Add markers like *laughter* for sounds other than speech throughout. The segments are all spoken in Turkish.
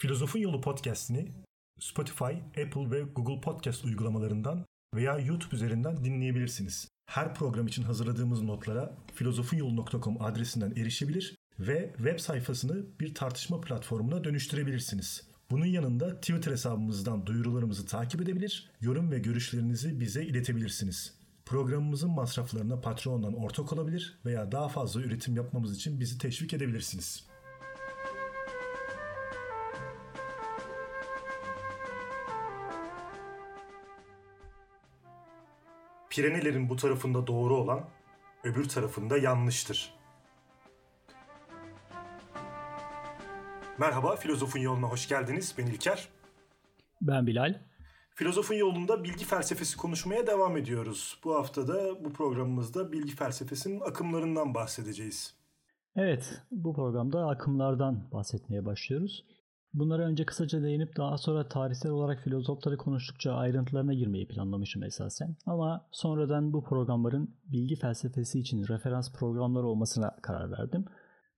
Filozofun Yolu podcast'ini Spotify, Apple ve Google Podcast uygulamalarından veya YouTube üzerinden dinleyebilirsiniz. Her program için hazırladığımız notlara filozofunyolu.com adresinden erişebilir ve web sayfasını bir tartışma platformuna dönüştürebilirsiniz. Bunun yanında Twitter hesabımızdan duyurularımızı takip edebilir, yorum ve görüşlerinizi bize iletebilirsiniz. Programımızın masraflarına Patreon'dan ortak olabilir veya daha fazla üretim yapmamız için bizi teşvik edebilirsiniz. Pirenelerin bu tarafında doğru olan, öbür tarafında yanlıştır. Merhaba, Filozofun Yoluna hoş geldiniz. Ben İlker. Ben Bilal. Filozofun yolunda bilgi felsefesi konuşmaya devam ediyoruz. Bu haftada bu programımızda bilgi felsefesinin akımlarından bahsedeceğiz. Evet, bu programda akımlardan bahsetmeye başlıyoruz. Bunlara önce kısaca değinip daha sonra tarihsel olarak filozofları konuştukça ayrıntılarına girmeyi planlamışım esasen. Ama sonradan bu programların bilgi felsefesi için referans programları olmasına karar verdim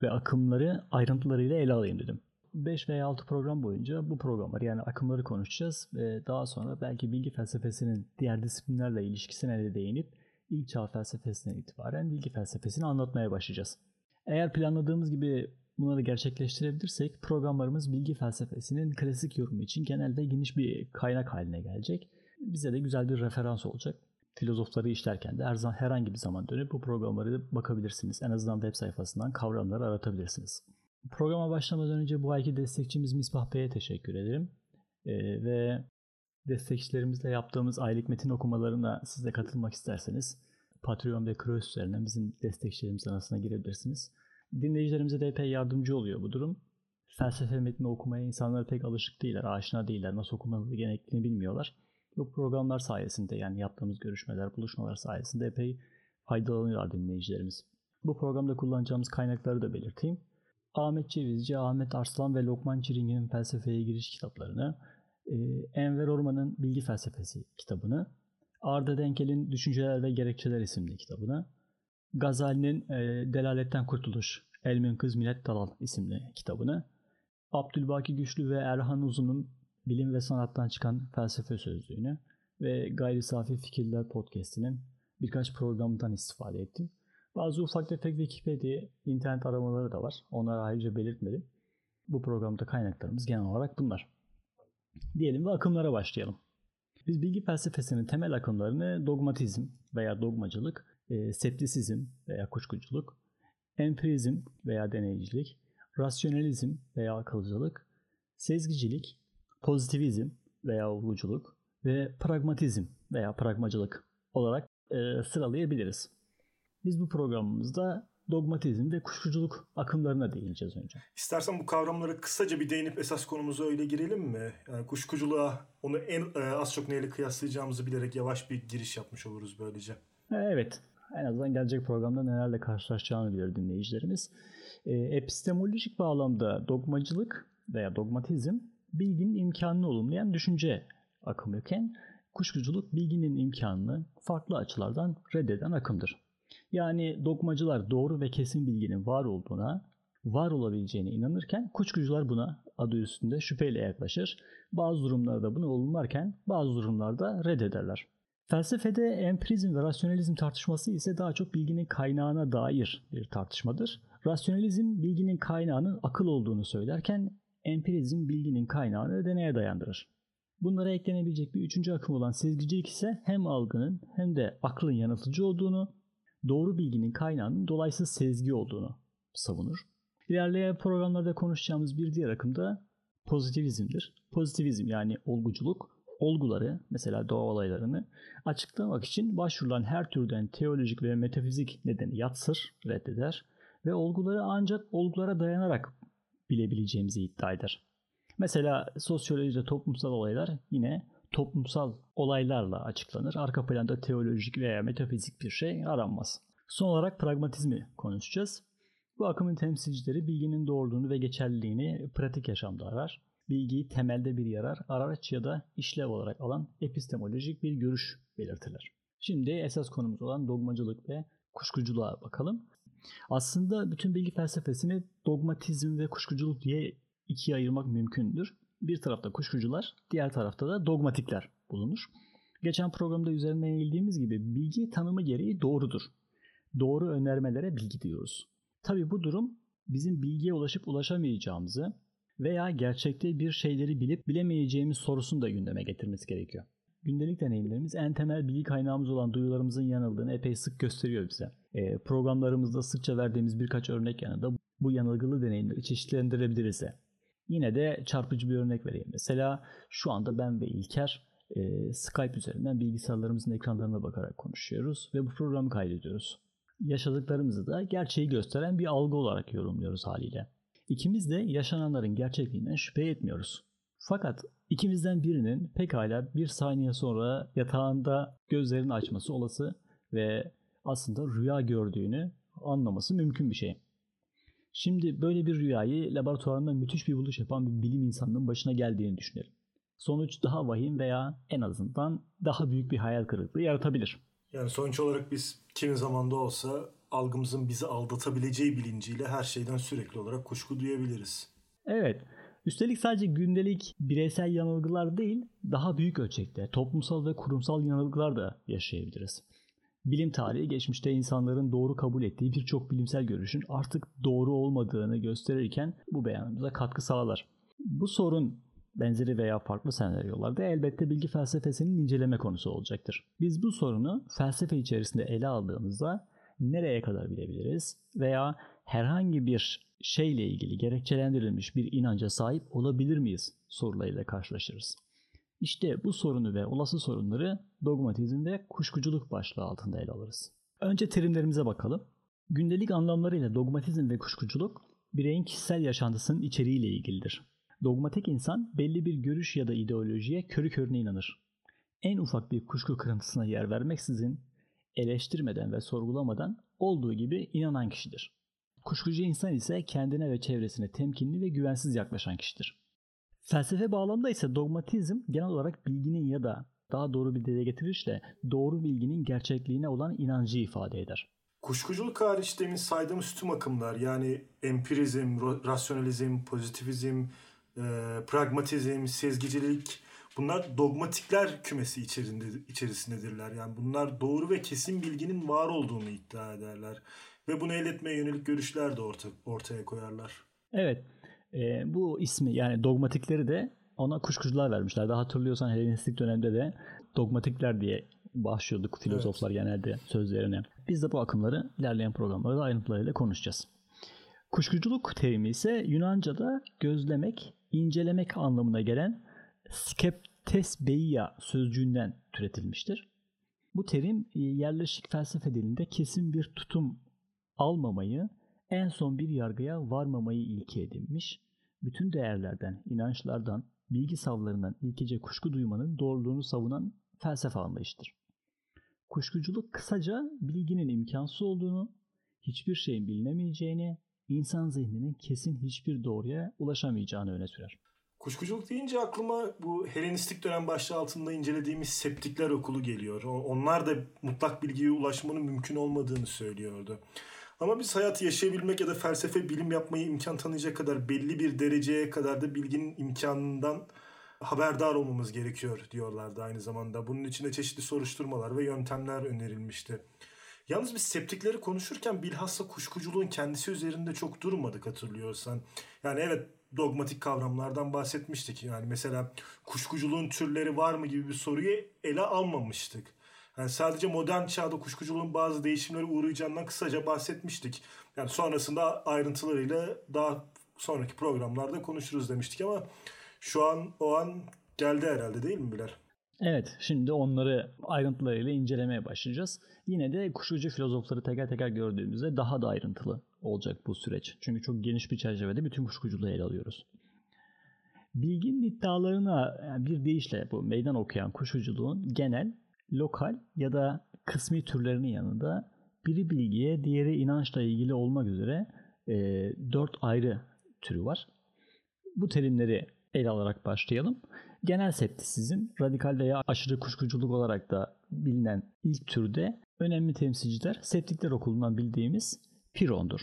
ve akımları ayrıntılarıyla ele alayım dedim. 5 veya 6 program boyunca bu programları yani akımları konuşacağız ve daha sonra belki bilgi felsefesinin diğer disiplinlerle ilişkisine de değinip ilk çağ felsefesinden itibaren bilgi felsefesini anlatmaya başlayacağız. Eğer planladığımız gibi bunları gerçekleştirebilirsek programlarımız bilgi felsefesinin klasik yorumu için genelde geniş bir kaynak haline gelecek. Bize de güzel bir referans olacak. Filozofları işlerken de her zaman herhangi bir zaman dönüp bu programları bakabilirsiniz. En azından web sayfasından kavramları aratabilirsiniz. Programa başlamadan önce bu ayki destekçimiz Misbah Bey'e teşekkür ederim. Ee, ve destekçilerimizle yaptığımız aylık metin okumalarına siz de katılmak isterseniz Patreon ve Kroos üzerinden bizim destekçilerimiz arasına girebilirsiniz. Dinleyicilerimize de epey yardımcı oluyor bu durum. Felsefe metni okumaya insanlar pek alışık değiller, aşina değiller, nasıl okumaları gerektiğini bilmiyorlar. Bu programlar sayesinde yani yaptığımız görüşmeler, buluşmalar sayesinde epey faydalanıyorlar dinleyicilerimiz. Bu programda kullanacağımız kaynakları da belirteyim. Ahmet Cevizci, Ahmet Arslan ve Lokman Çiringi'nin felsefeye giriş kitaplarını, e, Enver Orman'ın Bilgi Felsefesi kitabını, Arda Denkel'in Düşünceler ve Gerekçeler isimli kitabını, Gazali'nin e, Delaletten Kurtuluş, El Münkız Millet Dalal isimli kitabını, Abdülbaki Güçlü ve Erhan Uzun'un Bilim ve Sanattan çıkan felsefe sözlüğünü ve Gayri Safi Fikirler podcast'inin birkaç programından istifade ettim. Bazı ufak tefek Wikipedia, internet aramaları da var. Onları ayrıca belirtmedim. Bu programda kaynaklarımız genel olarak bunlar. Diyelim ve akımlara başlayalım. Biz bilgi felsefesinin temel akımlarını dogmatizm veya dogmacılık, e, septisizm veya kuşkuculuk, empirizm veya deneycilik, rasyonalizm veya akılcılık, sezgicilik, pozitivizm veya olguculuk ve pragmatizm veya pragmacılık olarak e, sıralayabiliriz. Biz bu programımızda dogmatizm ve kuşkuculuk akımlarına değineceğiz önce. İstersen bu kavramlara kısaca bir değinip esas konumuza öyle girelim mi? Yani kuşkuculuğa onu en e, az çok neyle kıyaslayacağımızı bilerek yavaş bir giriş yapmış oluruz böylece. Evet. En azından gelecek programda nelerle karşılaşacağını bilir dinleyicilerimiz. E, epistemolojik bağlamda dogmacılık veya dogmatizm bilginin imkanını olumlayan düşünce akımıyken kuşkuculuk bilginin imkanını farklı açılardan reddeden akımdır. Yani dogmacılar doğru ve kesin bilginin var olduğuna, var olabileceğine inanırken kuşkucular buna adı üstünde şüpheyle yaklaşır. Bazı durumlarda bunu olumlarken bazı durumlarda reddederler. Felsefede empirizm ve rasyonalizm tartışması ise daha çok bilginin kaynağına dair bir tartışmadır. Rasyonalizm bilginin kaynağının akıl olduğunu söylerken empirizm bilginin kaynağını deneye dayandırır. Bunlara eklenebilecek bir üçüncü akım olan sezgicilik ise hem algının hem de aklın yanıltıcı olduğunu, doğru bilginin kaynağının dolaysız sezgi olduğunu savunur. İlerleyen programlarda konuşacağımız bir diğer akım da pozitivizmdir. Pozitivizm yani olguculuk, olguları mesela doğa olaylarını açıklamak için başvurulan her türden teolojik ve metafizik nedeni yatsır, reddeder ve olguları ancak olgulara dayanarak bilebileceğimizi iddia eder. Mesela sosyolojide toplumsal olaylar yine toplumsal olaylarla açıklanır. Arka planda teolojik veya metafizik bir şey aranmaz. Son olarak pragmatizmi konuşacağız. Bu akımın temsilcileri bilginin doğruluğunu ve geçerliliğini pratik yaşamda arar. Bilgiyi temelde bir yarar, araç ya da işlev olarak alan epistemolojik bir görüş belirtirler. Şimdi esas konumuz olan dogmacılık ve kuşkuculuğa bakalım. Aslında bütün bilgi felsefesini dogmatizm ve kuşkuculuk diye ikiye ayırmak mümkündür. Bir tarafta kuşkucular, diğer tarafta da dogmatikler bulunur. Geçen programda üzerine eğildiğimiz gibi bilgi tanımı gereği doğrudur. Doğru önermelere bilgi diyoruz. Tabi bu durum bizim bilgiye ulaşıp ulaşamayacağımızı veya gerçekte bir şeyleri bilip bilemeyeceğimiz sorusunu da gündeme getirmesi gerekiyor. Gündelik deneyimlerimiz en temel bilgi kaynağımız olan duyularımızın yanıldığını epey sık gösteriyor bize. E, programlarımızda sıkça verdiğimiz birkaç örnek yanında bu yanılgılı deneyimleri çeşitlendirebiliriz de. Yine de çarpıcı bir örnek vereyim. Mesela şu anda ben ve İlker e, Skype üzerinden bilgisayarlarımızın ekranlarına bakarak konuşuyoruz ve bu programı kaydediyoruz. Yaşadıklarımızı da gerçeği gösteren bir algı olarak yorumluyoruz haliyle. İkimiz de yaşananların gerçekliğinden şüphe etmiyoruz. Fakat ikimizden birinin pekala bir saniye sonra yatağında gözlerini açması olası ve aslında rüya gördüğünü anlaması mümkün bir şey. Şimdi böyle bir rüyayı laboratuvarında müthiş bir buluş yapan bir bilim insanının başına geldiğini düşünelim. Sonuç daha vahim veya en azından daha büyük bir hayal kırıklığı yaratabilir. Yani sonuç olarak biz kimi zamanda olsa algımızın bizi aldatabileceği bilinciyle her şeyden sürekli olarak kuşku duyabiliriz. Evet. Üstelik sadece gündelik bireysel yanılgılar değil, daha büyük ölçekte toplumsal ve kurumsal yanılgılar da yaşayabiliriz. Bilim tarihi geçmişte insanların doğru kabul ettiği birçok bilimsel görüşün artık doğru olmadığını gösterirken bu beyanımıza katkı sağlar. Bu sorun benzeri veya farklı senaryolarda elbette bilgi felsefesinin inceleme konusu olacaktır. Biz bu sorunu felsefe içerisinde ele aldığımızda nereye kadar bilebiliriz veya herhangi bir şeyle ilgili gerekçelendirilmiş bir inanca sahip olabilir miyiz sorularıyla karşılaşırız. İşte bu sorunu ve olası sorunları dogmatizm ve kuşkuculuk başlığı altında ele alırız. Önce terimlerimize bakalım. Gündelik anlamlarıyla dogmatizm ve kuşkuculuk bireyin kişisel yaşantısının içeriğiyle ilgilidir. Dogmatik insan belli bir görüş ya da ideolojiye körü körüne inanır. En ufak bir kuşku kırıntısına yer vermeksizin eleştirmeden ve sorgulamadan olduğu gibi inanan kişidir. Kuşkucu insan ise kendine ve çevresine temkinli ve güvensiz yaklaşan kişidir. Felsefe bağlamında ise dogmatizm genel olarak bilginin ya da daha doğru bir dile getirişle doğru bilginin gerçekliğine olan inancı ifade eder. Kuşkuculuk hariç demin saydığımız tüm akımlar yani empirizm, rasyonalizm, pozitivizm, e, pragmatizm, sezgicilik bunlar dogmatikler kümesi içerisinde, içerisindedirler. Yani bunlar doğru ve kesin bilginin var olduğunu iddia ederler. Ve bunu elde etmeye yönelik görüşler de orta, ortaya koyarlar. Evet. E, bu ismi yani dogmatikleri de ona kuşkucular vermişler. Daha hatırlıyorsan Helenistik dönemde de dogmatikler diye başlıyorduk filozoflar evet. genelde sözlerine. Biz de bu akımları ilerleyen programlarda ayrıntılarıyla konuşacağız. Kuşkuculuk terimi ise Yunanca'da gözlemek, incelemek anlamına gelen skeptesbeia sözcüğünden türetilmiştir. Bu terim e, yerleşik felsefe dilinde kesin bir tutum almamayı, en son bir yargıya varmamayı ilke edinmiş, bütün değerlerden, inançlardan, bilgi savlarından ilkece kuşku duymanın doğruluğunu savunan felsefe anlayıştır. Kuşkuculuk kısaca bilginin imkansız olduğunu, hiçbir şeyin bilinemeyeceğini, insan zihninin kesin hiçbir doğruya ulaşamayacağını öne sürer. Kuşkuculuk deyince aklıma bu Helenistik dönem başlığı altında incelediğimiz septikler okulu geliyor. Onlar da mutlak bilgiye ulaşmanın mümkün olmadığını söylüyordu. Ama biz hayatı yaşayabilmek ya da felsefe bilim yapmayı imkan tanıyacak kadar belli bir dereceye kadar da bilginin imkanından haberdar olmamız gerekiyor diyorlardı aynı zamanda. Bunun için de çeşitli soruşturmalar ve yöntemler önerilmişti. Yalnız biz septikleri konuşurken bilhassa kuşkuculuğun kendisi üzerinde çok durmadık hatırlıyorsan. Yani evet dogmatik kavramlardan bahsetmiştik. Yani mesela kuşkuculuğun türleri var mı gibi bir soruyu ele almamıştık. Yani sadece modern çağda kuşkuculuğun bazı değişimlere uğrayacağından kısaca bahsetmiştik. Yani sonrasında ayrıntılarıyla daha sonraki programlarda konuşuruz demiştik ama şu an o an geldi herhalde değil mi Bilal? Evet, şimdi onları ayrıntılarıyla incelemeye başlayacağız. Yine de kuşkucu filozofları teker teker gördüğümüzde daha da ayrıntılı olacak bu süreç. Çünkü çok geniş bir çerçevede bütün kuşkuculuğu ele alıyoruz. Bilginin iddialarına bir deyişle bu meydan okuyan kuşkuculuğun genel, lokal ya da kısmi türlerinin yanında biri bilgiye, diğeri inançla ilgili olmak üzere e, dört ayrı türü var. Bu terimleri ele alarak başlayalım. Genel septisizm, radikal veya aşırı kuşkuculuk olarak da bilinen ilk türde önemli temsilciler septikler okulundan bildiğimiz Piron'dur.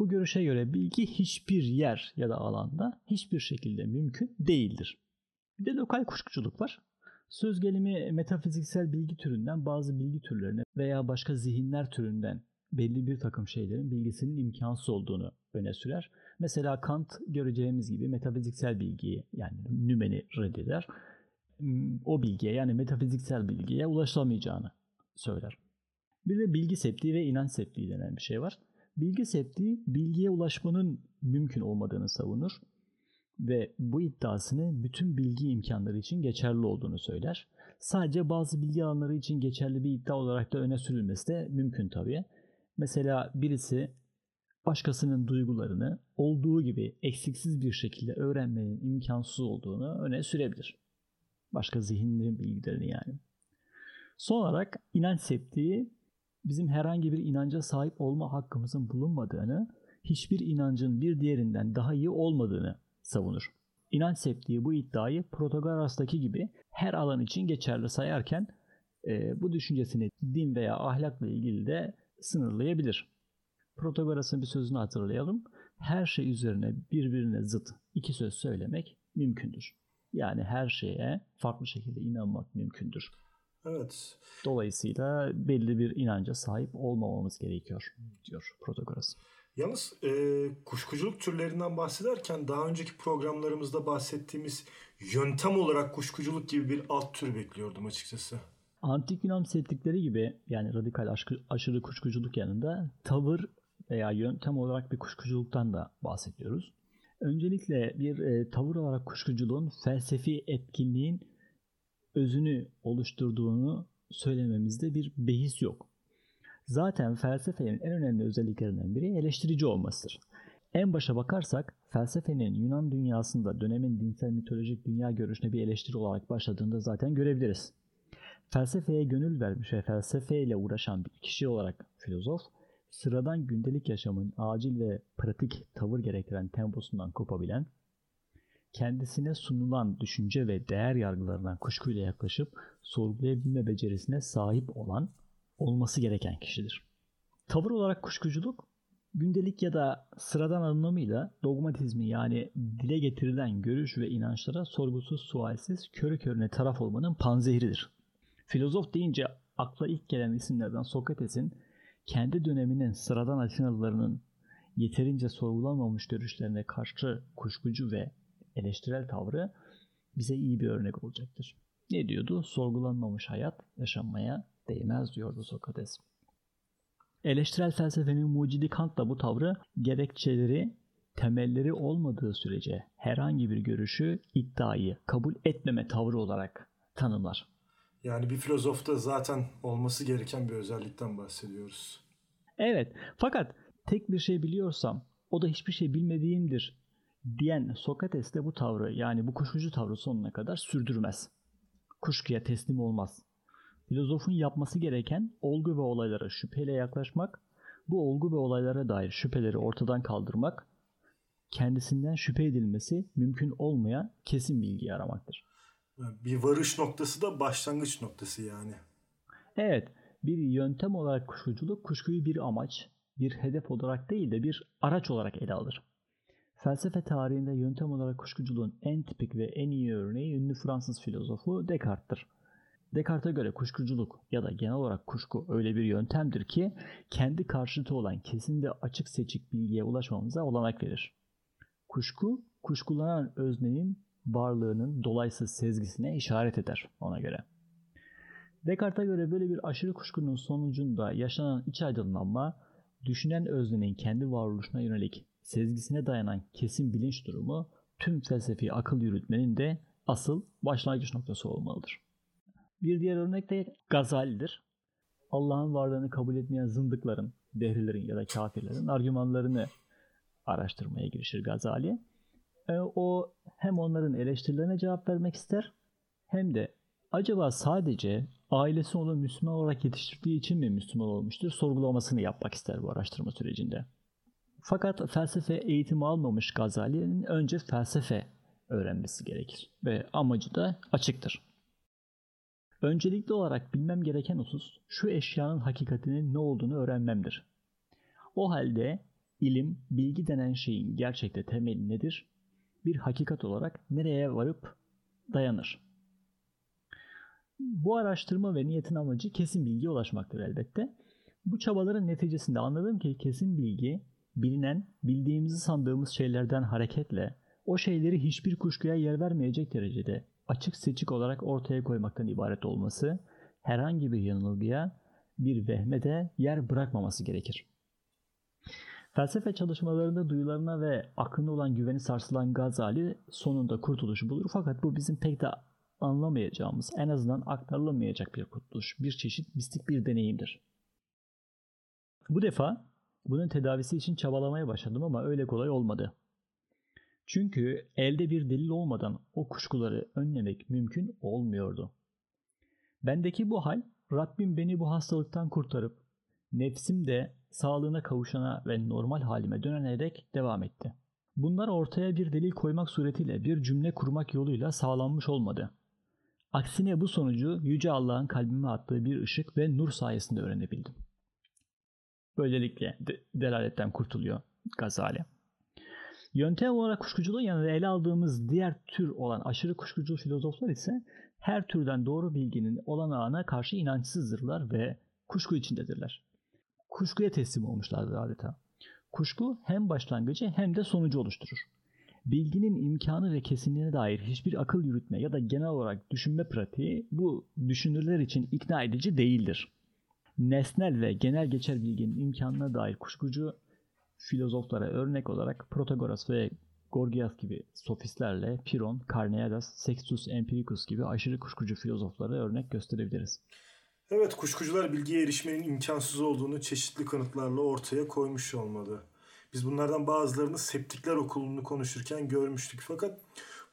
Bu görüşe göre bilgi hiçbir yer ya da alanda hiçbir şekilde mümkün değildir. Bir de lokal kuşkuculuk var. Söz gelimi metafiziksel bilgi türünden bazı bilgi türlerine veya başka zihinler türünden belli bir takım şeylerin bilgisinin imkansız olduğunu öne sürer. Mesela Kant göreceğimiz gibi metafiziksel bilgiyi yani nümeni reddeder. O bilgiye yani metafiziksel bilgiye ulaşılamayacağını söyler. Bir de bilgi septiği ve inanç septiği denen bir şey var. Bilgi septiği bilgiye ulaşmanın mümkün olmadığını savunur ve bu iddiasını bütün bilgi imkanları için geçerli olduğunu söyler. Sadece bazı bilgi alanları için geçerli bir iddia olarak da öne sürülmesi de mümkün tabii. Mesela birisi başkasının duygularını olduğu gibi eksiksiz bir şekilde öğrenmenin imkansız olduğunu öne sürebilir. Başka zihinlerin bilgilerini yani. Son olarak inanç septiği bizim herhangi bir inanca sahip olma hakkımızın bulunmadığını, hiçbir inancın bir diğerinden daha iyi olmadığını savunur. İnanç septiği bu iddiayı Protagoras'taki gibi her alan için geçerli sayarken e, bu düşüncesini din veya ahlakla ilgili de sınırlayabilir. Protagoras'ın bir sözünü hatırlayalım. Her şey üzerine birbirine zıt iki söz söylemek mümkündür. Yani her şeye farklı şekilde inanmak mümkündür. Evet. Dolayısıyla belli bir inanca sahip olmamamız gerekiyor diyor Protagoras. Yalnız e, kuşkuculuk türlerinden bahsederken daha önceki programlarımızda bahsettiğimiz yöntem olarak kuşkuculuk gibi bir alt tür bekliyordum açıkçası. Antik Yunan septikleri gibi yani radikal aşkı, aşırı kuşkuculuk yanında tavır veya yöntem olarak bir kuşkuculuktan da bahsediyoruz. Öncelikle bir e, tavır olarak kuşkuculuğun felsefi etkinliğin özünü oluşturduğunu söylememizde bir behis yok. Zaten felsefenin en önemli özelliklerinden biri eleştirici olmasıdır. En başa bakarsak felsefenin Yunan dünyasında dönemin dinsel mitolojik dünya görüşüne bir eleştiri olarak başladığını da zaten görebiliriz. Felsefeye gönül vermiş ve felsefeyle uğraşan bir kişi olarak filozof, sıradan gündelik yaşamın acil ve pratik tavır gerektiren temposundan kopabilen, kendisine sunulan düşünce ve değer yargılarından kuşkuyla yaklaşıp sorgulayabilme becerisine sahip olan olması gereken kişidir. Tavır olarak kuşkuculuk, gündelik ya da sıradan anlamıyla dogmatizmi yani dile getirilen görüş ve inançlara sorgusuz sualsiz körü körüne taraf olmanın panzehridir. Filozof deyince akla ilk gelen isimlerden Sokrates'in kendi döneminin sıradan Atinalılarının yeterince sorgulanmamış görüşlerine karşı kuşkucu ve eleştirel tavrı bize iyi bir örnek olacaktır. Ne diyordu? Sorgulanmamış hayat yaşanmaya değmez diyordu Sokrates. Eleştirel felsefenin mucidi Kant da bu tavrı gerekçeleri temelleri olmadığı sürece herhangi bir görüşü, iddiayı kabul etmeme tavrı olarak tanımlar. Yani bir filozofta zaten olması gereken bir özellikten bahsediyoruz. Evet. Fakat tek bir şey biliyorsam o da hiçbir şey bilmediğimdir diyen Sokrates de bu tavrı yani bu kuşkucu tavrı sonuna kadar sürdürmez. Kuşkuya teslim olmaz. Filozofun yapması gereken olgu ve olaylara şüpheyle yaklaşmak, bu olgu ve olaylara dair şüpheleri ortadan kaldırmak, kendisinden şüphe edilmesi mümkün olmayan kesin bilgi aramaktır. Bir varış noktası da başlangıç noktası yani. Evet, bir yöntem olarak kuşkuculuk kuşkuyu bir amaç, bir hedef olarak değil de bir araç olarak ele alır. Felsefe tarihinde yöntem olarak kuşkuculuğun en tipik ve en iyi örneği ünlü Fransız filozofu Descartes'tir. Descartes'e göre kuşkuculuk ya da genel olarak kuşku öyle bir yöntemdir ki kendi karşıtı olan kesin ve açık seçik bilgiye ulaşmamıza olanak verir. Kuşku, kuşkulanan öznenin varlığının dolaysız sezgisine işaret eder ona göre. Descartes'e göre böyle bir aşırı kuşkunun sonucunda yaşanan iç aydınlanma, düşünen öznenin kendi varoluşuna yönelik sezgisine dayanan kesin bilinç durumu tüm felsefi akıl yürütmenin de asıl başlangıç noktası olmalıdır. Bir diğer örnek de Gazali'dir. Allah'ın varlığını kabul etmeyen zındıkların, dehrilerin ya da kafirlerin argümanlarını araştırmaya girişir Gazali. E, o hem onların eleştirilerine cevap vermek ister hem de acaba sadece ailesi onu Müslüman olarak yetiştirdiği için mi Müslüman olmuştur sorgulamasını yapmak ister bu araştırma sürecinde. Fakat felsefe eğitimi almamış Gazali'nin önce felsefe öğrenmesi gerekir ve amacı da açıktır. Öncelikli olarak bilmem gereken husus şu eşyanın hakikatinin ne olduğunu öğrenmemdir. O halde ilim, bilgi denen şeyin gerçekte temeli nedir? Bir hakikat olarak nereye varıp dayanır? Bu araştırma ve niyetin amacı kesin bilgiye ulaşmaktır elbette. Bu çabaların neticesinde anladım ki kesin bilgi bilinen, bildiğimizi sandığımız şeylerden hareketle o şeyleri hiçbir kuşkuya yer vermeyecek derecede açık seçik olarak ortaya koymaktan ibaret olması, herhangi bir yanılgıya, bir vehme de yer bırakmaması gerekir. Felsefe çalışmalarında duyularına ve aklına olan güveni sarsılan Gazali sonunda kurtuluşu bulur fakat bu bizim pek de anlamayacağımız, en azından aktarılamayacak bir kurtuluş, bir çeşit mistik bir deneyimdir. Bu defa bunun tedavisi için çabalamaya başladım ama öyle kolay olmadı. Çünkü elde bir delil olmadan o kuşkuları önlemek mümkün olmuyordu. Bendeki bu hal Rabbim beni bu hastalıktan kurtarıp nefsim de sağlığına kavuşana ve normal halime dönene dek devam etti. Bunlar ortaya bir delil koymak suretiyle bir cümle kurmak yoluyla sağlanmış olmadı. Aksine bu sonucu Yüce Allah'ın kalbime attığı bir ışık ve nur sayesinde öğrenebildim. Böylelikle de- delaletten kurtuluyor Gazali. Yöntem olarak kuşkuculuğun yanında ele aldığımız diğer tür olan aşırı kuşkucu filozoflar ise her türden doğru bilginin olanağına karşı inançsızdırlar ve kuşku içindedirler. Kuşkuya teslim olmuşlardır adeta. Kuşku hem başlangıcı hem de sonucu oluşturur. Bilginin imkanı ve kesinliğine dair hiçbir akıl yürütme ya da genel olarak düşünme pratiği bu düşünürler için ikna edici değildir. Nesnel ve genel geçer bilginin imkanına dair kuşkucu filozoflara örnek olarak Protagoras ve Gorgias gibi sofistlerle Piron, Carneades, Sextus Empiricus gibi aşırı kuşkucu filozoflara örnek gösterebiliriz. Evet, kuşkucular bilgiye erişmenin imkansız olduğunu çeşitli kanıtlarla ortaya koymuş olmalı. Biz bunlardan bazılarını septikler okulunu konuşurken görmüştük. Fakat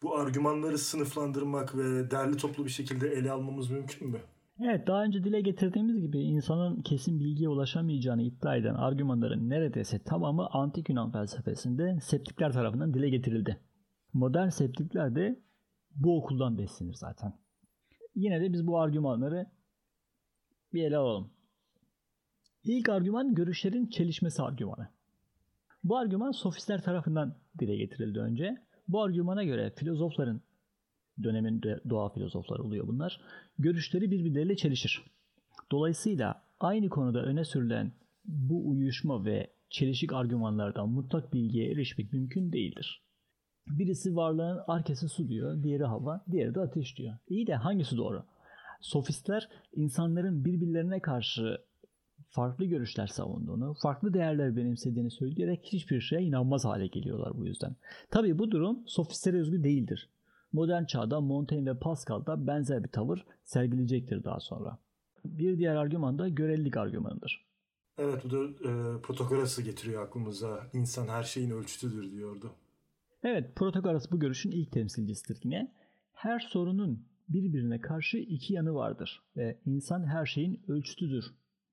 bu argümanları sınıflandırmak ve derli toplu bir şekilde ele almamız mümkün mü? Evet daha önce dile getirdiğimiz gibi insanın kesin bilgiye ulaşamayacağını iddia eden argümanların neredeyse tamamı antik Yunan felsefesinde septikler tarafından dile getirildi. Modern septikler de bu okuldan beslenir zaten. Yine de biz bu argümanları bir ele alalım. İlk argüman görüşlerin çelişmesi argümanı. Bu argüman sofistler tarafından dile getirildi önce. Bu argümana göre filozofların dönemin doğa filozofları oluyor bunlar. Görüşleri birbirleriyle çelişir. Dolayısıyla aynı konuda öne sürülen bu uyuşma ve çelişik argümanlardan mutlak bilgiye erişmek mümkün değildir. Birisi varlığın arkası su diyor, diğeri hava, diğeri de ateş diyor. İyi de hangisi doğru? Sofistler insanların birbirlerine karşı farklı görüşler savunduğunu, farklı değerler benimsediğini söyleyerek hiçbir şeye inanmaz hale geliyorlar bu yüzden. Tabii bu durum sofistlere özgü değildir. Modern çağda Montaigne ve Pascal da benzer bir tavır sergileyecektir daha sonra. Bir diğer argüman da görelilik argümanıdır. Evet bu da e, Protagoras'ı getiriyor aklımıza. İnsan her şeyin ölçütüdür diyordu. Evet Protagoras bu görüşün ilk temsilcisidir yine. Her sorunun birbirine karşı iki yanı vardır ve insan her şeyin ölçütüdür.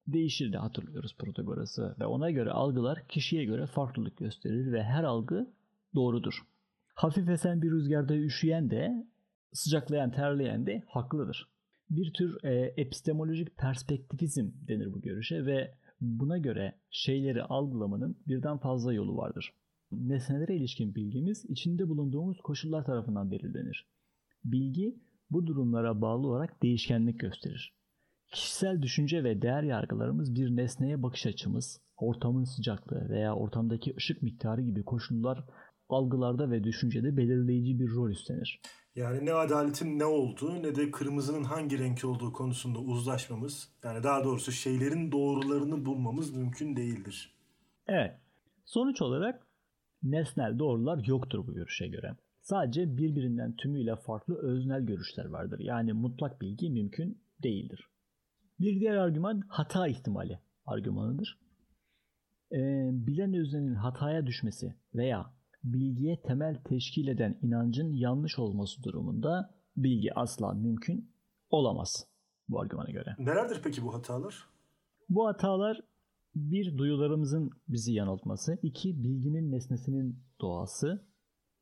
Değişir de hatırlıyoruz Protagoras'ı ve ona göre algılar kişiye göre farklılık gösterir ve her algı doğrudur. Hafif esen bir rüzgarda üşüyen de, sıcaklayan, terleyen de haklıdır. Bir tür e, epistemolojik perspektifizm denir bu görüşe ve buna göre şeyleri algılamanın birden fazla yolu vardır. Nesnelere ilişkin bilgimiz içinde bulunduğumuz koşullar tarafından belirlenir. Bilgi bu durumlara bağlı olarak değişkenlik gösterir. Kişisel düşünce ve değer yargılarımız bir nesneye bakış açımız, ortamın sıcaklığı veya ortamdaki ışık miktarı gibi koşullar algılarda ve düşüncede belirleyici bir rol üstlenir. Yani ne adaletin ne olduğu ne de kırmızının hangi renk olduğu konusunda uzlaşmamız, yani daha doğrusu şeylerin doğrularını bulmamız mümkün değildir. Evet. Sonuç olarak nesnel doğrular yoktur bu görüşe göre. Sadece birbirinden tümüyle farklı öznel görüşler vardır. Yani mutlak bilgi mümkün değildir. Bir diğer argüman hata ihtimali argümanıdır. Ee, bilen öznenin hataya düşmesi veya bilgiye temel teşkil eden inancın yanlış olması durumunda bilgi asla mümkün olamaz bu argümana göre. Nelerdir peki bu hatalar? Bu hatalar bir duyularımızın bizi yanıltması, iki bilginin nesnesinin doğası,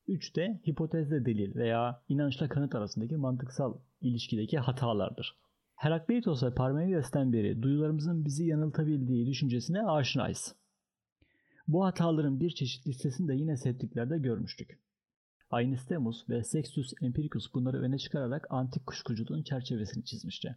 üç de hipotezle delil veya inançla kanıt arasındaki mantıksal ilişkideki hatalardır. Herakleitos ve Parmenides'ten beri duyularımızın bizi yanıltabildiği düşüncesine aşinayız. Bu hataların bir çeşit listesini de yine septiklerde görmüştük. Ainistemus ve Sextus Empiricus bunları öne çıkararak antik kuşkuculuğun çerçevesini çizmişti.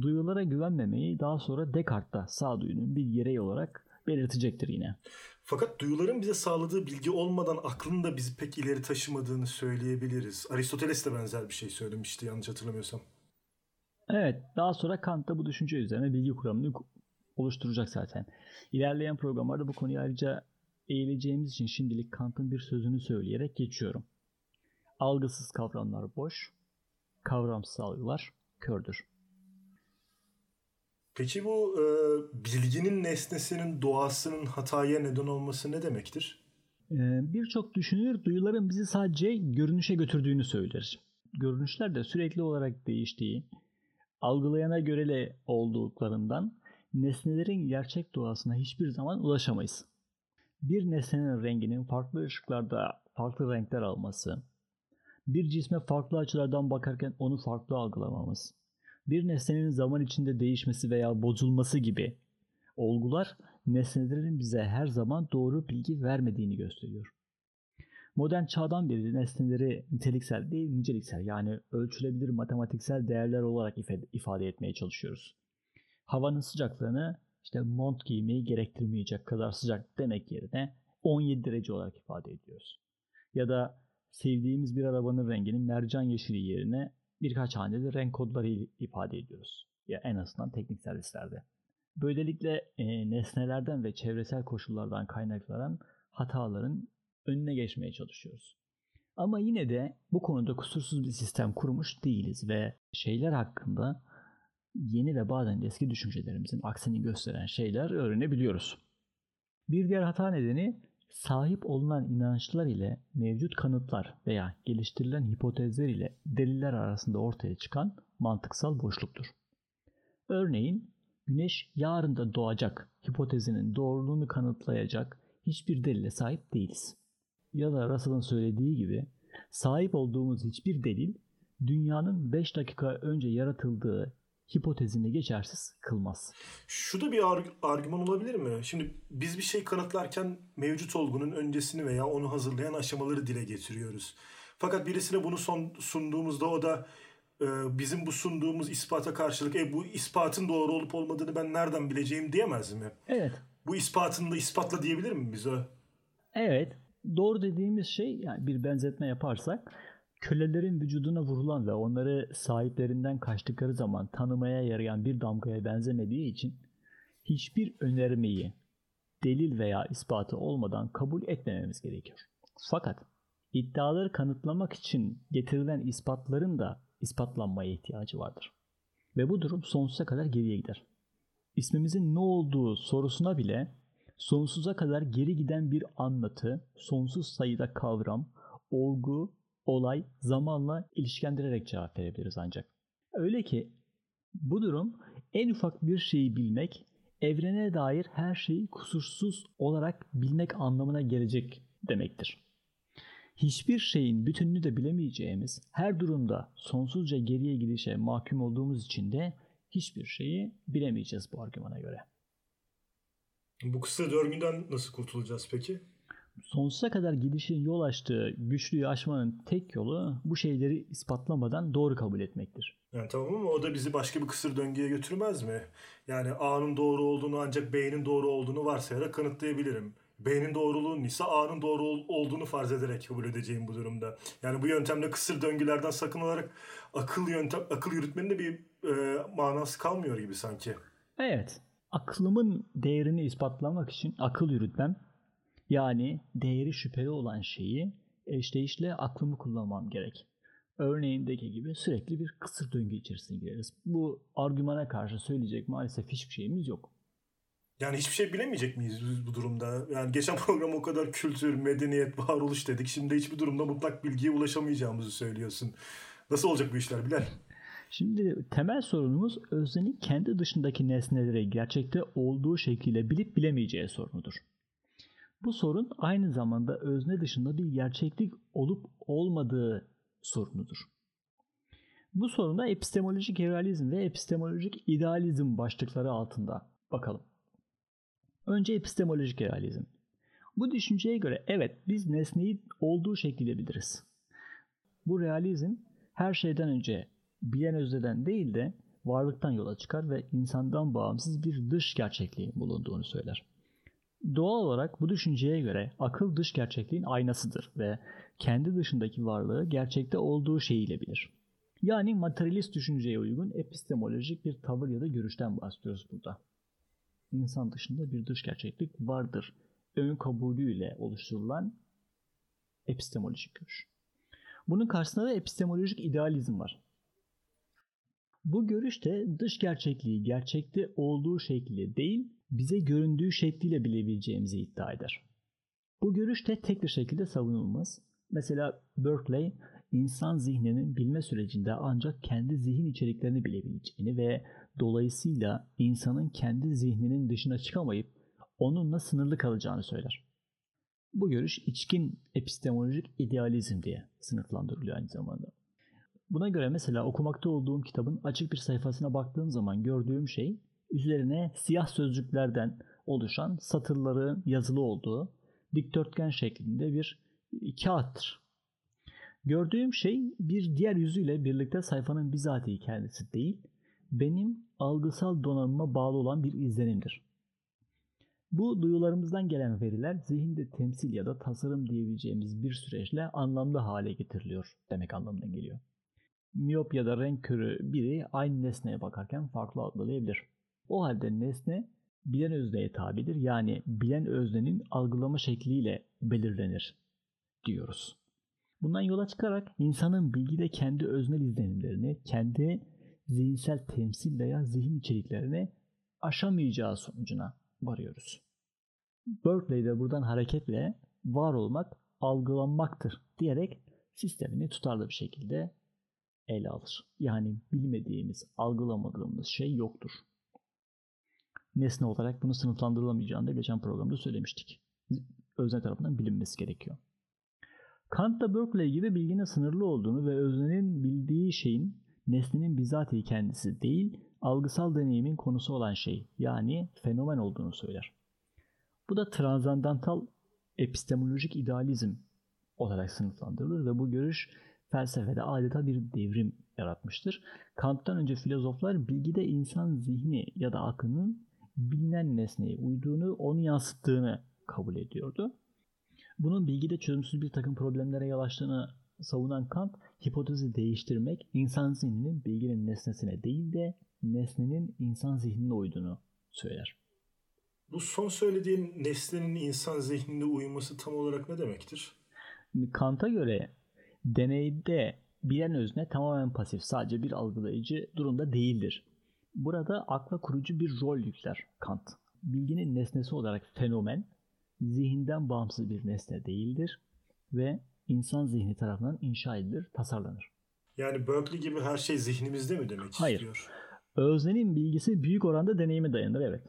Duyulara güvenmemeyi daha sonra Descartes'ta sağduyunun bir yereği olarak belirtecektir yine. Fakat duyuların bize sağladığı bilgi olmadan aklın da bizi pek ileri taşımadığını söyleyebiliriz. Aristoteles de benzer bir şey söylemişti yanlış hatırlamıyorsam. Evet, daha sonra Kant da bu düşünce üzerine bilgi kuramını oluşturacak zaten. İlerleyen programlarda bu konuyu ayrıca eğileceğimiz için şimdilik Kant'ın bir sözünü söyleyerek geçiyorum. Algısız kavramlar boş, kavramsız algılar kördür. Peki bu e, bilginin nesnesinin doğasının hataya neden olması ne demektir? E, Birçok düşünür duyuların bizi sadece görünüşe götürdüğünü söyler. Görünüşler de sürekli olarak değiştiği, algılayana görele olduklarından nesnelerin gerçek doğasına hiçbir zaman ulaşamayız. Bir nesnenin renginin farklı ışıklarda farklı renkler alması, bir cisme farklı açılardan bakarken onu farklı algılamamız, bir nesnenin zaman içinde değişmesi veya bozulması gibi olgular nesnelerin bize her zaman doğru bilgi vermediğini gösteriyor. Modern çağdan beri nesneleri niteliksel değil niceliksel yani ölçülebilir matematiksel değerler olarak ifade etmeye çalışıyoruz. Havanın sıcaklığını işte mont giymeyi gerektirmeyecek kadar sıcak demek yerine 17 derece olarak ifade ediyoruz. Ya da sevdiğimiz bir arabanın renginin mercan yeşili yerine birkaç haneli renk kodları ifade ediyoruz. Ya en azından teknik servislerde. Böylelikle e, nesnelerden ve çevresel koşullardan kaynaklanan hataların önüne geçmeye çalışıyoruz. Ama yine de bu konuda kusursuz bir sistem kurmuş değiliz ve şeyler hakkında yeni ve bazen eski düşüncelerimizin aksini gösteren şeyler öğrenebiliyoruz. Bir diğer hata nedeni sahip olunan inançlar ile mevcut kanıtlar veya geliştirilen hipotezler ile deliller arasında ortaya çıkan mantıksal boşluktur. Örneğin güneş yarın da doğacak hipotezinin doğruluğunu kanıtlayacak hiçbir delile sahip değiliz. Ya da Russell'ın söylediği gibi sahip olduğumuz hiçbir delil dünyanın 5 dakika önce yaratıldığı hipotezini geçersiz kılmaz. Şu da bir arg- argüman olabilir mi? Şimdi biz bir şey kanıtlarken mevcut olgunun öncesini veya onu hazırlayan aşamaları dile getiriyoruz. Fakat birisine bunu son sunduğumuzda o da e, bizim bu sunduğumuz ispata karşılık e, bu ispatın doğru olup olmadığını ben nereden bileceğim diyemez mi? Evet. Bu ispatını da ispatla diyebilir mi bize? Evet. Doğru dediğimiz şey yani bir benzetme yaparsak kölelerin vücuduna vurulan ve onları sahiplerinden kaçtıkları zaman tanımaya yarayan bir damgaya benzemediği için hiçbir önermeyi delil veya ispatı olmadan kabul etmememiz gerekiyor. Fakat iddiaları kanıtlamak için getirilen ispatların da ispatlanmaya ihtiyacı vardır. Ve bu durum sonsuza kadar geriye gider. İsmimizin ne olduğu sorusuna bile sonsuza kadar geri giden bir anlatı, sonsuz sayıda kavram, olgu olay zamanla ilişkilendirerek cevap verebiliriz ancak. Öyle ki bu durum en ufak bir şeyi bilmek, evrene dair her şeyi kusursuz olarak bilmek anlamına gelecek demektir. Hiçbir şeyin bütününü de bilemeyeceğimiz, her durumda sonsuzca geriye gidişe mahkum olduğumuz için de hiçbir şeyi bilemeyeceğiz bu argümana göre. Bu kısa döngüden nasıl kurtulacağız peki? Sonsuza kadar gidişin yol açtığı güçlüyü aşmanın tek yolu bu şeyleri ispatlamadan doğru kabul etmektir. Yani tamam ama o da bizi başka bir kısır döngüye götürmez mi? Yani A'nın doğru olduğunu ancak B'nin doğru olduğunu varsayarak kanıtlayabilirim. B'nin doğruluğunun ise A'nın doğru olduğunu farz ederek kabul edeceğim bu durumda. Yani bu yöntemle kısır döngülerden sakınarak akıl yöntem akıl yürütmenin de bir e, manası kalmıyor gibi sanki. Evet. Aklımın değerini ispatlamak için akıl yürütmem yani değeri şüpheli olan şeyi eşdeğişle aklımı kullanmam gerek. Örneğindeki gibi sürekli bir kısır döngü içerisine gireriz. Bu argümana karşı söyleyecek maalesef hiçbir şeyimiz yok. Yani hiçbir şey bilemeyecek miyiz biz bu durumda? Yani geçen *laughs* program o kadar kültür, medeniyet, varoluş dedik. Şimdi hiçbir durumda mutlak bilgiye ulaşamayacağımızı söylüyorsun. Nasıl olacak bu işler Bilal? Şimdi temel sorunumuz öznenin kendi dışındaki nesneleri gerçekte olduğu şekilde bilip bilemeyeceği sorunudur. Bu sorun aynı zamanda özne dışında bir gerçeklik olup olmadığı sorunudur. Bu soruna epistemolojik realizm ve epistemolojik idealizm başlıkları altında bakalım. Önce epistemolojik realizm. Bu düşünceye göre evet biz nesneyi olduğu şekilde biliriz. Bu realizm her şeyden önce bilen özneden değil de varlıktan yola çıkar ve insandan bağımsız bir dış gerçekliğin bulunduğunu söyler. Doğal olarak bu düşünceye göre akıl dış gerçekliğin aynasıdır ve kendi dışındaki varlığı gerçekte olduğu şeyiyle bilir. Yani materyalist düşünceye uygun epistemolojik bir tavır ya da görüşten bahsediyoruz burada. İnsan dışında bir dış gerçeklik vardır. Ön kabulüyle oluşturulan epistemolojik görüş. Bunun karşısında da epistemolojik idealizm var. Bu görüşte dış gerçekliği gerçekte olduğu şekliyle değil, bize göründüğü şekliyle bilebileceğimizi iddia eder. Bu görüş de tek bir şekilde savunulmaz. Mesela Berkeley, insan zihninin bilme sürecinde ancak kendi zihin içeriklerini bilebileceğini ve dolayısıyla insanın kendi zihninin dışına çıkamayıp onunla sınırlı kalacağını söyler. Bu görüş içkin epistemolojik idealizm diye sınıflandırılıyor aynı zamanda. Buna göre mesela okumakta olduğum kitabın açık bir sayfasına baktığım zaman gördüğüm şey üzerine siyah sözcüklerden oluşan satırların yazılı olduğu dikdörtgen şeklinde bir kağıttır. Gördüğüm şey bir diğer yüzüyle birlikte sayfanın bizatihi kendisi değil, benim algısal donanıma bağlı olan bir izlenimdir. Bu duyularımızdan gelen veriler zihinde temsil ya da tasarım diyebileceğimiz bir süreçle anlamlı hale getiriliyor demek anlamına geliyor. Miyop ya da renk körü biri aynı nesneye bakarken farklı algılayabilir. O halde nesne bilen özneye tabidir. Yani bilen öznenin algılama şekliyle belirlenir diyoruz. Bundan yola çıkarak insanın bilgide kendi öznel izlenimlerini, kendi zihinsel temsil veya zihin içeriklerini aşamayacağı sonucuna varıyoruz. Berkeley de buradan hareketle var olmak algılanmaktır diyerek sistemini tutarlı bir şekilde ele alır. Yani bilmediğimiz, algılamadığımız şey yoktur. Nesne olarak bunu sınıflandırılamayacağını da geçen programda söylemiştik. Özne tarafından bilinmesi gerekiyor. Kant da Berkeley gibi bilginin sınırlı olduğunu ve öznenin bildiği şeyin nesnenin bizatihi kendisi değil, algısal deneyimin konusu olan şey yani fenomen olduğunu söyler. Bu da transandantal epistemolojik idealizm olarak sınıflandırılır ve bu görüş felsefede adeta bir devrim yaratmıştır. Kant'tan önce filozoflar bilgide insan zihni ya da aklının bilinen nesneye uyduğunu, onu yansıttığını kabul ediyordu. Bunun bilgide çözümsüz bir takım problemlere yol açtığını savunan Kant, hipotezi değiştirmek insan zihninin bilginin nesnesine değil de nesnenin insan zihnine uyduğunu söyler. Bu son söylediğin nesnenin insan zihnine uyması tam olarak ne demektir? Kant'a göre deneyde bilen özne tamamen pasif, sadece bir algılayıcı durumda değildir. Burada akla kurucu bir rol yükler Kant. Bilginin nesnesi olarak fenomen, zihinden bağımsız bir nesne değildir ve insan zihni tarafından inşa edilir, tasarlanır. Yani Berkeley gibi her şey zihnimizde mi demek Hayır. istiyor? Öznenin bilgisi büyük oranda deneyime dayanır evet.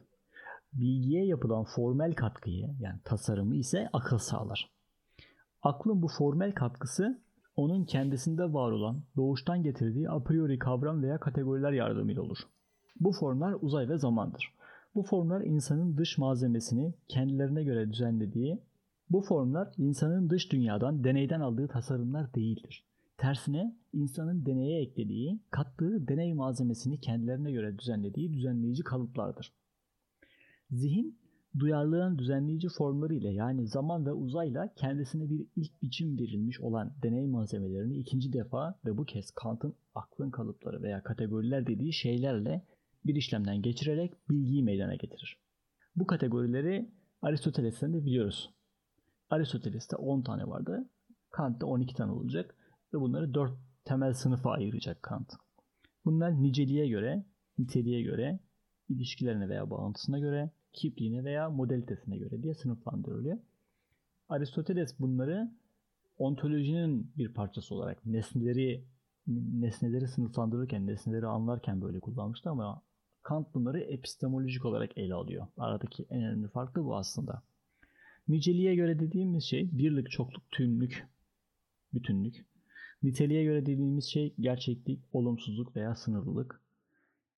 Bilgiye yapılan formel katkıyı yani tasarımı ise akıl sağlar. Aklın bu formel katkısı onun kendisinde var olan doğuştan getirdiği a priori kavram veya kategoriler yardımıyla olur. Bu formlar uzay ve zamandır. Bu formlar insanın dış malzemesini kendilerine göre düzenlediği, bu formlar insanın dış dünyadan, deneyden aldığı tasarımlar değildir. Tersine insanın deneye eklediği, kattığı deney malzemesini kendilerine göre düzenlediği düzenleyici kalıplardır. Zihin, duyarlılığın düzenleyici formları ile yani zaman ve uzayla kendisine bir ilk biçim verilmiş olan deney malzemelerini ikinci defa ve bu kez Kant'ın aklın kalıpları veya kategoriler dediği şeylerle bir işlemden geçirerek bilgiyi meydana getirir. Bu kategorileri Aristoteles'ten de biliyoruz. Aristoteles'te 10 tane vardı. Kant'ta 12 tane olacak ve bunları 4 temel sınıfa ayıracak Kant. Bunlar niceliğe göre, niteliğe göre, ilişkilerine veya bağıntısına göre, kipliğine veya modalitesine göre diye sınıflandırılıyor. Aristoteles bunları ontolojinin bir parçası olarak nesneleri nesneleri sınıflandırırken, nesneleri anlarken böyle kullanmıştı ama Kant bunları epistemolojik olarak ele alıyor. Aradaki en önemli fark da bu aslında. Niceliğe göre dediğimiz şey birlik, çokluk, tümlük, bütünlük. Niteliğe göre dediğimiz şey gerçeklik, olumsuzluk veya sınırlılık.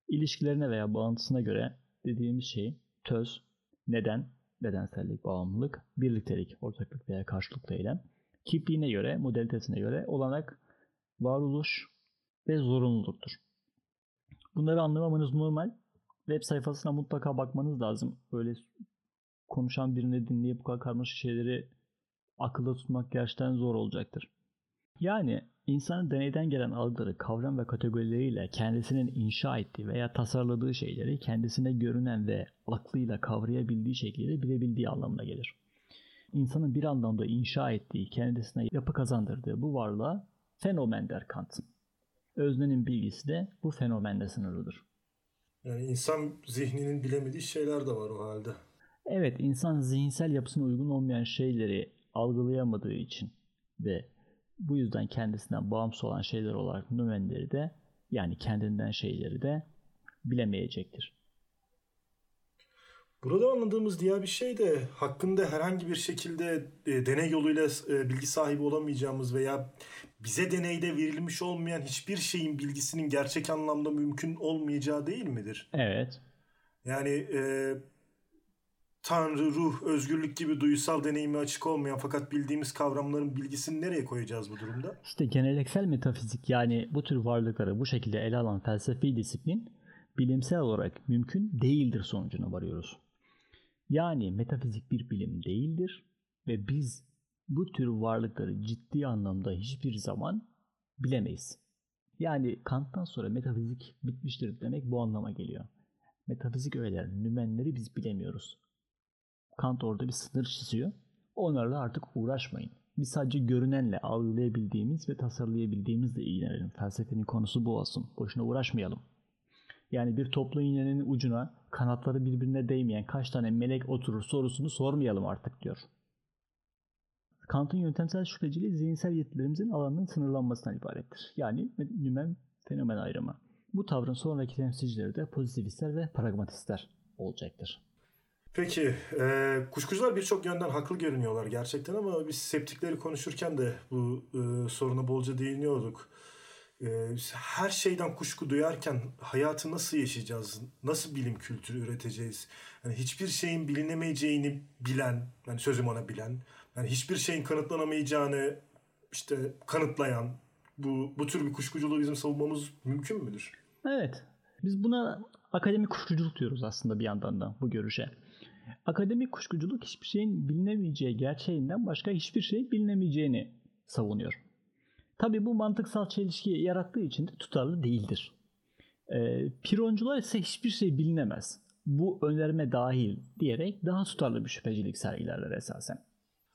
İlişkilerine veya bağıntısına göre dediğimiz şey töz, neden, bedensellik, bağımlılık, birliktelik, ortaklık veya karşılıklı eylem. Kipliğine göre, modalitesine göre olanak, varoluş ve zorunluluktur. Bunları anlamamanız normal. Web sayfasına mutlaka bakmanız lazım. Böyle konuşan birini dinleyip bu kadar karmaşık şeyleri akılda tutmak gerçekten zor olacaktır. Yani insanın deneyden gelen algıları, kavram ve kategorileriyle kendisinin inşa ettiği veya tasarladığı şeyleri kendisine görünen ve aklıyla kavrayabildiği şekilde bilebildiği anlamına gelir. İnsanın bir anlamda inşa ettiği, kendisine yapı kazandırdığı bu varlığa fenomen der Kant'ın. Öznenin bilgisi de bu fenomenle sınırlıdır. Yani insan zihninin bilemediği şeyler de var o halde. Evet, insan zihinsel yapısına uygun olmayan şeyleri algılayamadığı için ve bu yüzden kendisinden bağımsız olan şeyler olarak nümenleri de yani kendinden şeyleri de bilemeyecektir. Burada anladığımız diğer bir şey de hakkında herhangi bir şekilde e, deney yoluyla e, bilgi sahibi olamayacağımız veya bize deneyde verilmiş olmayan hiçbir şeyin bilgisinin gerçek anlamda mümkün olmayacağı değil midir? Evet. Yani e, Tanrı, ruh, özgürlük gibi duysal deneyimi açık olmayan fakat bildiğimiz kavramların bilgisini nereye koyacağız bu durumda? İşte geleneksel metafizik yani bu tür varlıkları bu şekilde ele alan felsefi disiplin bilimsel olarak mümkün değildir sonucuna varıyoruz. Yani metafizik bir bilim değildir ve biz bu tür varlıkları ciddi anlamda hiçbir zaman bilemeyiz. Yani Kant'tan sonra metafizik bitmiştir demek bu anlama geliyor. Metafizik öğeler, nümenleri biz bilemiyoruz. Kant orada bir sınır çiziyor. Onlarla artık uğraşmayın. Biz sadece görünenle algılayabildiğimiz ve tasarlayabildiğimizle ilgilenelim. Felsefenin konusu bu olsun. Boşuna uğraşmayalım. Yani bir toplu iğnenin ucuna kanatları birbirine değmeyen kaç tane melek oturur sorusunu sormayalım artık diyor. Kant'ın yöntemsel şüpheciliği zihinsel yetilerimizin alanının sınırlanmasından ibarettir. Yani nümen fenomen ayrımı. Bu tavrın sonraki temsilcileri de pozitivistler ve pragmatistler olacaktır. Peki, e, kuşkucular birçok yönden haklı görünüyorlar gerçekten ama biz septikleri konuşurken de bu e, soruna bolca değiniyorduk. E, her şeyden kuşku duyarken hayatı nasıl yaşayacağız, nasıl bilim kültürü üreteceğiz? Yani hiçbir şeyin bilinemeyeceğini bilen, yani sözüm ona bilen, yani hiçbir şeyin kanıtlanamayacağını işte kanıtlayan bu bu tür bir kuşkuculuğu bizim savunmamız mümkün müdür? Evet. Biz buna akademik kuşkuculuk diyoruz aslında bir yandan da bu görüşe. Akademik kuşkuculuk hiçbir şeyin bilinemeyeceği gerçeğinden başka hiçbir şey bilinemeyeceğini savunuyor. Tabi bu mantıksal çelişki yarattığı için de tutarlı değildir. E, pironcular ise hiçbir şey bilinemez. Bu önerme dahil diyerek daha tutarlı bir şüphecilik sergilerler esasen.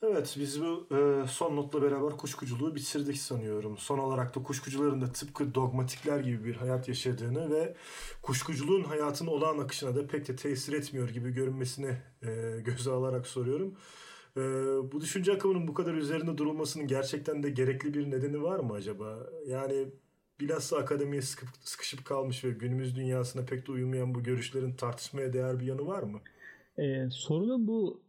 Evet biz bu e, son notla beraber kuşkuculuğu bitirdik sanıyorum. Son olarak da kuşkucuların da tıpkı dogmatikler gibi bir hayat yaşadığını ve kuşkuculuğun hayatın olağan akışına da pek de tesir etmiyor gibi görünmesini e, göze alarak soruyorum. E, bu düşünce akımının bu kadar üzerinde durulmasının gerçekten de gerekli bir nedeni var mı acaba? Yani bilhassa akademiye sıkıp, sıkışıp kalmış ve günümüz dünyasına pek de uymayan bu görüşlerin tartışmaya değer bir yanı var mı? Ee, sorunun bu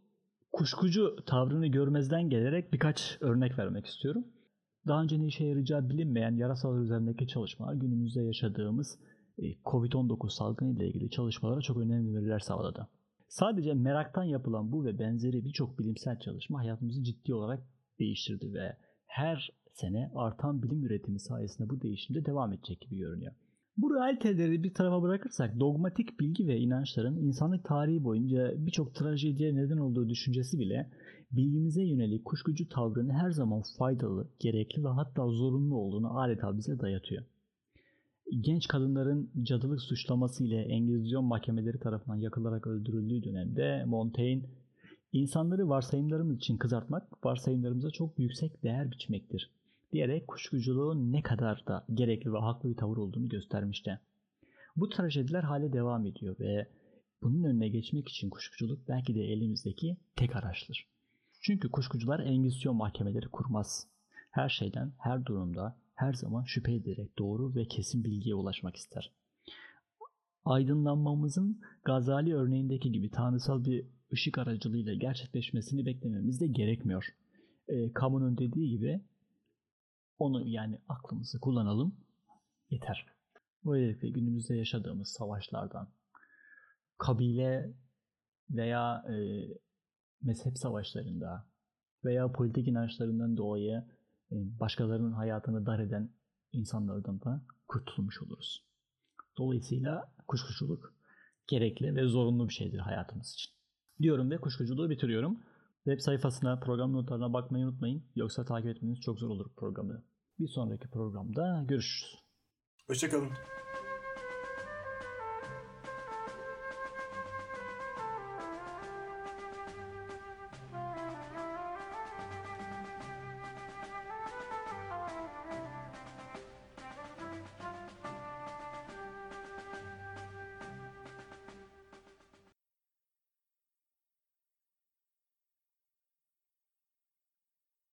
kuşkucu tavrını görmezden gelerek birkaç örnek vermek istiyorum. Daha önce ne işe yarayacağı bilinmeyen yarasalar üzerindeki çalışmalar günümüzde yaşadığımız e, Covid-19 salgını ile ilgili çalışmalara çok önemli veriler sağladı. Sadece meraktan yapılan bu ve benzeri birçok bilimsel çalışma hayatımızı ciddi olarak değiştirdi ve her sene artan bilim üretimi sayesinde bu değişim de devam edecek gibi görünüyor. Bu realiteleri bir tarafa bırakırsak dogmatik bilgi ve inançların insanlık tarihi boyunca birçok trajediye neden olduğu düşüncesi bile bilgimize yönelik kuşkucu tavrını her zaman faydalı, gerekli ve hatta zorunlu olduğunu adeta bize dayatıyor. Genç kadınların cadılık suçlaması ile Engizisyon mahkemeleri tarafından yakılarak öldürüldüğü dönemde Montaigne insanları varsayımlarımız için kızartmak varsayımlarımıza çok yüksek değer biçmektir diyerek kuşkuculuğun ne kadar da gerekli ve haklı bir tavır olduğunu göstermişti. Bu trajediler hale devam ediyor ve bunun önüne geçmek için kuşkuculuk belki de elimizdeki tek araçtır. Çünkü kuşkucular engizisyon mahkemeleri kurmaz. Her şeyden, her durumda, her zaman şüphe ederek doğru ve kesin bilgiye ulaşmak ister. Aydınlanmamızın Gazali örneğindeki gibi tanrısal bir ışık aracılığıyla gerçekleşmesini beklememiz de gerekmiyor. E, Kamun'un dediği gibi onu yani aklımızı kullanalım yeter. Böylelikle günümüzde yaşadığımız savaşlardan, kabile veya e, mezhep savaşlarında veya politik inançlarından dolayı e, başkalarının hayatını dar eden insanlardan da kurtulmuş oluruz. Dolayısıyla kuşkuculuk gerekli ve zorunlu bir şeydir hayatımız için. Diyorum ve kuşkuculuğu bitiriyorum. Web sayfasına, program notlarına bakmayı unutmayın. Yoksa takip etmeniz çok zor olur programı. Bir sonraki programda görüşürüz. Hoşçakalın.